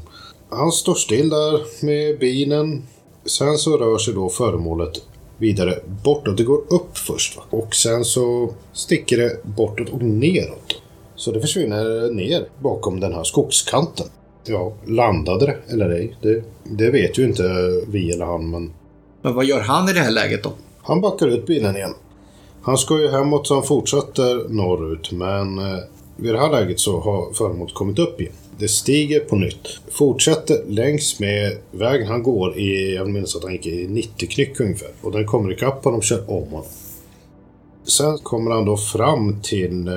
Han står still där med bilen. Sen så rör sig då föremålet vidare bortåt. Det går upp först va? och sen så sticker det bortåt och neråt. Så det försvinner ner bakom den här skogskanten. Ja, landade det eller ej? Det, det vet ju inte vi eller han, men Men vad gör han i det här läget då? han backar ut bilen igen. Han ska ju hemåt så han fortsätter norrut, men eh, vid det här läget så har föremålet kommit upp igen. Det stiger på nytt. Fortsätter längs med vägen han går i, jag minns att han gick i 90 knyck ungefär. Och den kommer ikapp honom och kör om honom. Sen kommer han då fram till, eh,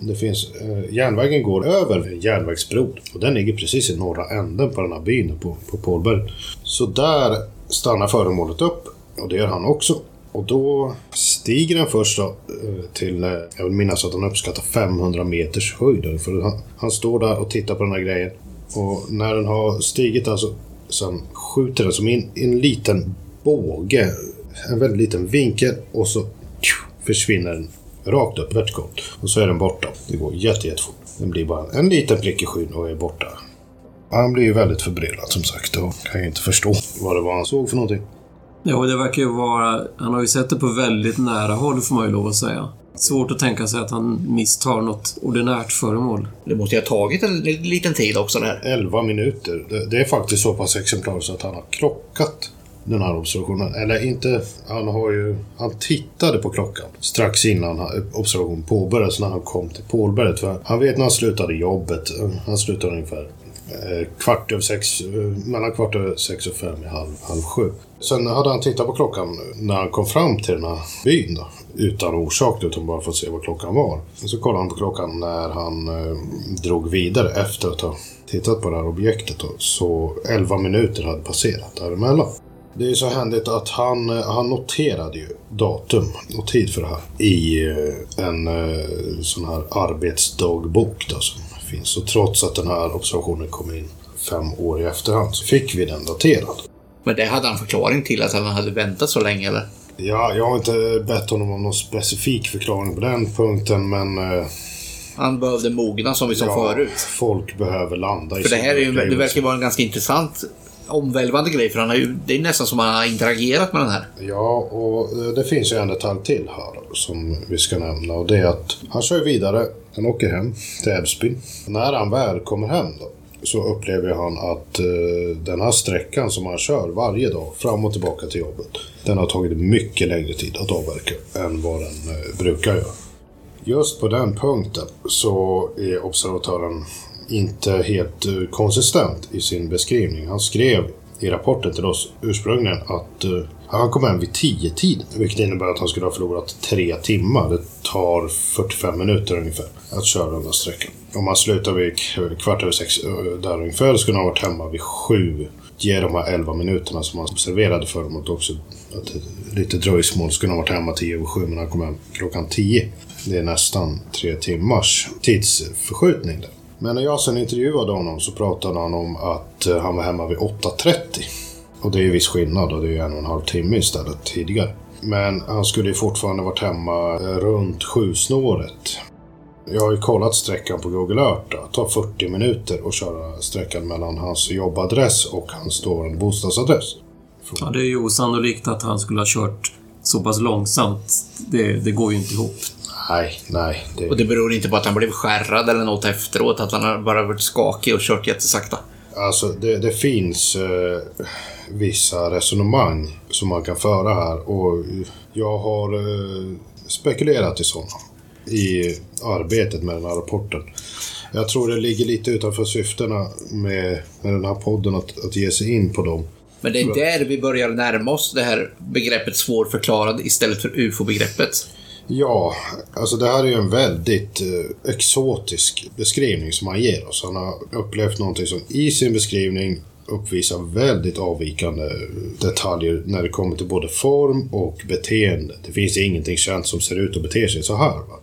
det finns, eh, järnvägen går över järnvägsbron. Och den ligger precis i norra änden på den här byn på, på Pålberg. Så där stannar föremålet upp. Och det gör han också. Och då stiger den först då, eh, till, eh, jag vill minnas att han uppskattar 500 meters höjd. För han, han står där och tittar på den här grejen. Och när den har stigit alltså, sen skjuter den som in i en liten båge. En väldigt liten vinkel och så tju, försvinner den rakt upp vertikalt. Och så är den borta. Det går jätte, jättefort. Den blir bara en liten prick i skyn och är borta. Han blir ju väldigt förbryllad som sagt och kan ju inte förstå vad det var han såg för någonting. Ja, det verkar ju vara... Han har ju sett det på väldigt nära håll, får man ju lov att säga. Svårt att tänka sig att han misstar något ordinärt föremål. Det måste ju ha tagit en liten tid också det här. 11 minuter. Det, det är faktiskt så pass exemplariskt att han har klockat den här observationen. Eller inte, han har ju... Han tittade på klockan strax innan han- observationen påbörjades när han kom till Pålberget. För han vet när han slutade jobbet. Han slutade ungefär eh, kvart över sex, eh, mellan kvart över sex och fem i halv, halv sju. Sen hade han tittat på klockan när han kom fram till den här byn då. Utan orsak, utan bara för att se vad klockan var. Så kollade han på klockan när han eh, drog vidare efter att ha tittat på det här objektet. Då. Så 11 minuter hade passerat däremellan. Det är så händigt att han, eh, han noterade ju datum och tid för det här i eh, en eh, sån här arbetsdagbok då, som finns. Så trots att den här observationen kom in fem år i efterhand så fick vi den daterad. Men det hade han förklaring till att han hade väntat så länge eller? Ja, jag har inte bett honom om någon specifik förklaring på den punkten, men... eh, Han behövde mogna som vi sa förut. folk behöver landa i För det här är ju, det verkar vara en ganska intressant omvälvande grej för han har ju, det är nästan som han har interagerat med den här. Ja, och eh, det finns ju en detalj till här som vi ska nämna och det är att han kör vidare, han åker hem till Älvsbyn. När han väl kommer hem då så upplever han att eh, den här sträckan som han kör varje dag fram och tillbaka till jobbet den har tagit mycket längre tid att avverka än vad den eh, brukar göra. Just på den punkten så är observatören inte helt eh, konsistent i sin beskrivning. Han skrev i rapporten till oss ursprungligen att eh, han kom hem vid 10 tiden vilket innebär att han skulle ha förlorat tre timmar. Det tar 45 minuter ungefär att köra den här sträckan. Om han slutar vid kvart över sex eh, där ungefär skulle han ha varit hemma vid sju. Ge de här 11 minuterna som han observerade föremålet också att det- lite dröjsmål skulle han ha varit hemma 10 över 7 men han kom hem klockan 10. Det är nästan tre timmars tidsförskjutning där. Men när jag sen intervjuade honom så pratade han om att eh, han var hemma vid 8.30. Och det är ju viss skillnad och det är ju en och en halv timme istället tidigare. Men han skulle ju fortfarande varit hemma eh, runt sju snåret. Jag har ju kollat sträckan på Google Earth. Det tar 40 minuter att köra sträckan mellan hans jobbadress och hans dåvarande bostadsadress. Ja, det är ju osannolikt att han skulle ha kört så pass långsamt. Det, det går ju inte ihop. Nej, nej. Det... Och det beror inte på att han blev skärrad eller något efteråt, att han har bara varit skakig och kört jättesakta. Alltså, det, det finns eh, vissa resonemang som man kan föra här och jag har eh, spekulerat i sådana i arbetet med den här rapporten. Jag tror det ligger lite utanför syftena med, med den här podden att, att ge sig in på dem. Men det är där vi börjar närma oss det här begreppet svårförklarad istället för ufo-begreppet. Ja, alltså det här är ju en väldigt eh, exotisk beskrivning som han ger oss. Han har upplevt någonting som i sin beskrivning uppvisar väldigt avvikande detaljer när det kommer till både form och beteende. Det finns ingenting känt som ser ut och beter sig så här. Va?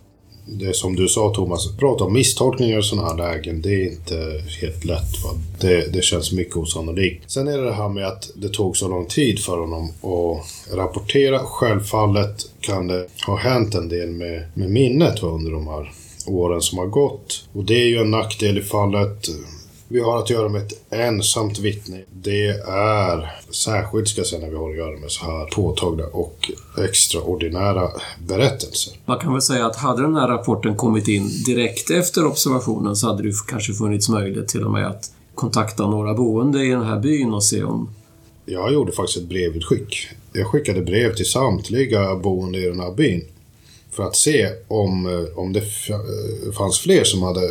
det som du sa Thomas, prata om misstolkningar i sådana här lägen, det är inte helt lätt. Va? Det, det känns mycket osannolikt. Sen är det det här med att det tog så lång tid för honom att rapportera. Självfallet kan det ha hänt en del med, med minnet va, under de här åren som har gått. Och det är ju en nackdel i fallet vi har att göra med ett ensamt vittne. Det är särskilt, ska jag säga, när vi har att göra med så här påtagliga och extraordinära berättelser. Man kan väl säga att hade den här rapporten kommit in direkt efter observationen så hade det kanske funnits möjlighet till och med att kontakta några boende i den här byn och se om... Jag gjorde faktiskt ett brevutskick. Jag skickade brev till samtliga boende i den här byn för att se om, eh, om det fanns fler som hade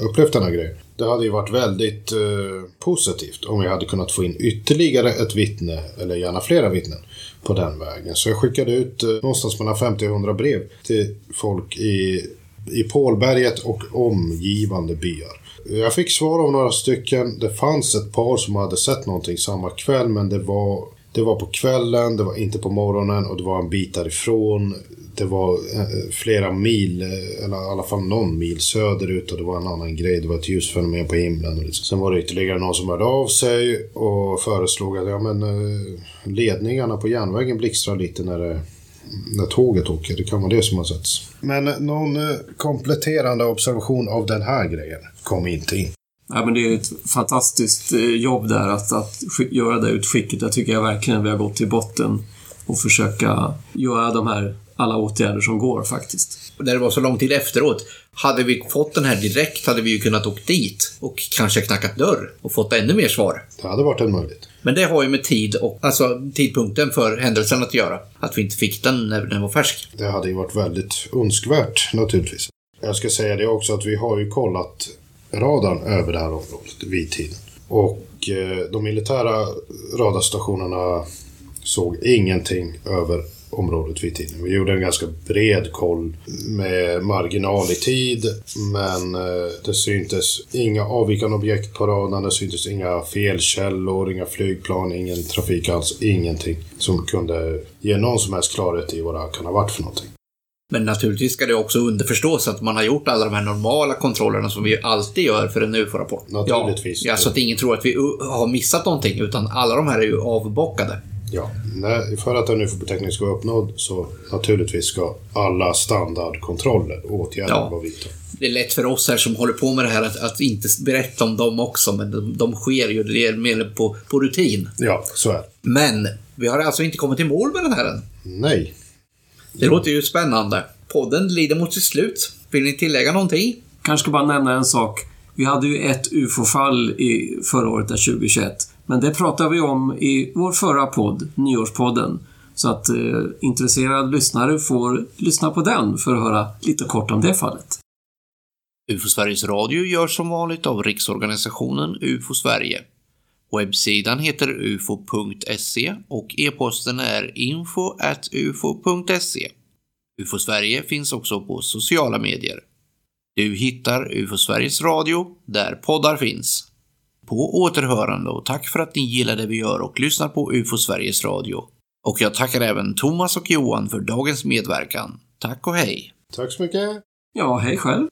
upplevt den här grejen. Det hade ju varit väldigt eh, positivt om vi hade kunnat få in ytterligare ett vittne, eller gärna flera vittnen, på den vägen. Så jag skickade ut eh, någonstans mellan 50 och 100 brev till folk i, i Pålberget och omgivande byar. Jag fick svar av några stycken. Det fanns ett par som hade sett någonting samma kväll, men det var det var på kvällen, det var inte på morgonen och det var en bit därifrån det var eh, flera mil, eh, eller i alla fall någon mil söderut och det var en annan grej. Det var ett ljusfenomen på himlen. Liksom. Sen var det ytterligare någon som hörde av sig och föreslog att ja, men, eh, ledningarna på järnvägen blixtrar lite när, det, när tåget åker. Det kan vara det som har setts. Men någon kompletterande observation av den här grejen kom inte in. Ja, men det är ett fantastiskt jobb där att, att göra det utskicket. Jag tycker jag verkligen vi har gått till botten och försöka göra de här alla åtgärder som går faktiskt. När det var så lång tid efteråt, hade vi fått den här direkt hade vi ju kunnat åkt dit och kanske knackat dörr och fått ännu mer svar. Det hade varit en möjlighet. Men det har ju med tid och alltså tidpunkten för händelsen att göra. Att vi inte fick den när den var färsk. Det hade ju varit väldigt önskvärt naturligtvis. Jag ska säga det också att vi har ju kollat radarn över det här området vid tiden. Och eh, de militära radarstationerna såg ingenting över området vid tiden. Vi gjorde en ganska bred koll med marginal i tid, men eh, det syntes inga avvikande objekt på radarn, det syntes inga felkällor, inga flygplan, ingen trafik alls, ingenting som kunde ge någon som helst klarhet i vad det här kan ha varit för någonting. Men naturligtvis ska det också underförstås att man har gjort alla de här normala kontrollerna som vi alltid gör för en UFO-rapport. Naturligtvis. Ja, så att ingen tror att vi har missat någonting, utan alla de här är ju avbockade. Ja, för att en UFO-beteckning ska vara uppnådd så naturligtvis ska alla standardkontroller och åtgärder ja. vara vidtagna. Det är lätt för oss här som håller på med det här att, att inte berätta om dem också, men de, de sker ju. Det är mer på, på rutin. Ja, så är det. Men vi har alltså inte kommit i mål med den här än. Nej. Det låter ju spännande. Podden lider mot sitt slut. Vill ni tillägga någonting? Kanske ska bara nämna en sak. Vi hade ju ett UFO-fall i förra året, 2021. Men det pratade vi om i vår förra podd, Nyårspodden. Så att eh, intresserad lyssnare får lyssna på den för att höra lite kort om det fallet. UFO Sveriges Radio görs som vanligt av Riksorganisationen UFO Sverige. Webbsidan heter ufo.se och e-posten är info.ufo.se. UFO Sverige finns också på sociala medier. Du hittar UFO Sveriges Radio där poddar finns. På återhörande och tack för att ni gillar det vi gör och lyssnar på UFO Sveriges Radio. Och jag tackar även Thomas och Johan för dagens medverkan. Tack och hej! Tack så mycket! Ja, hej själv!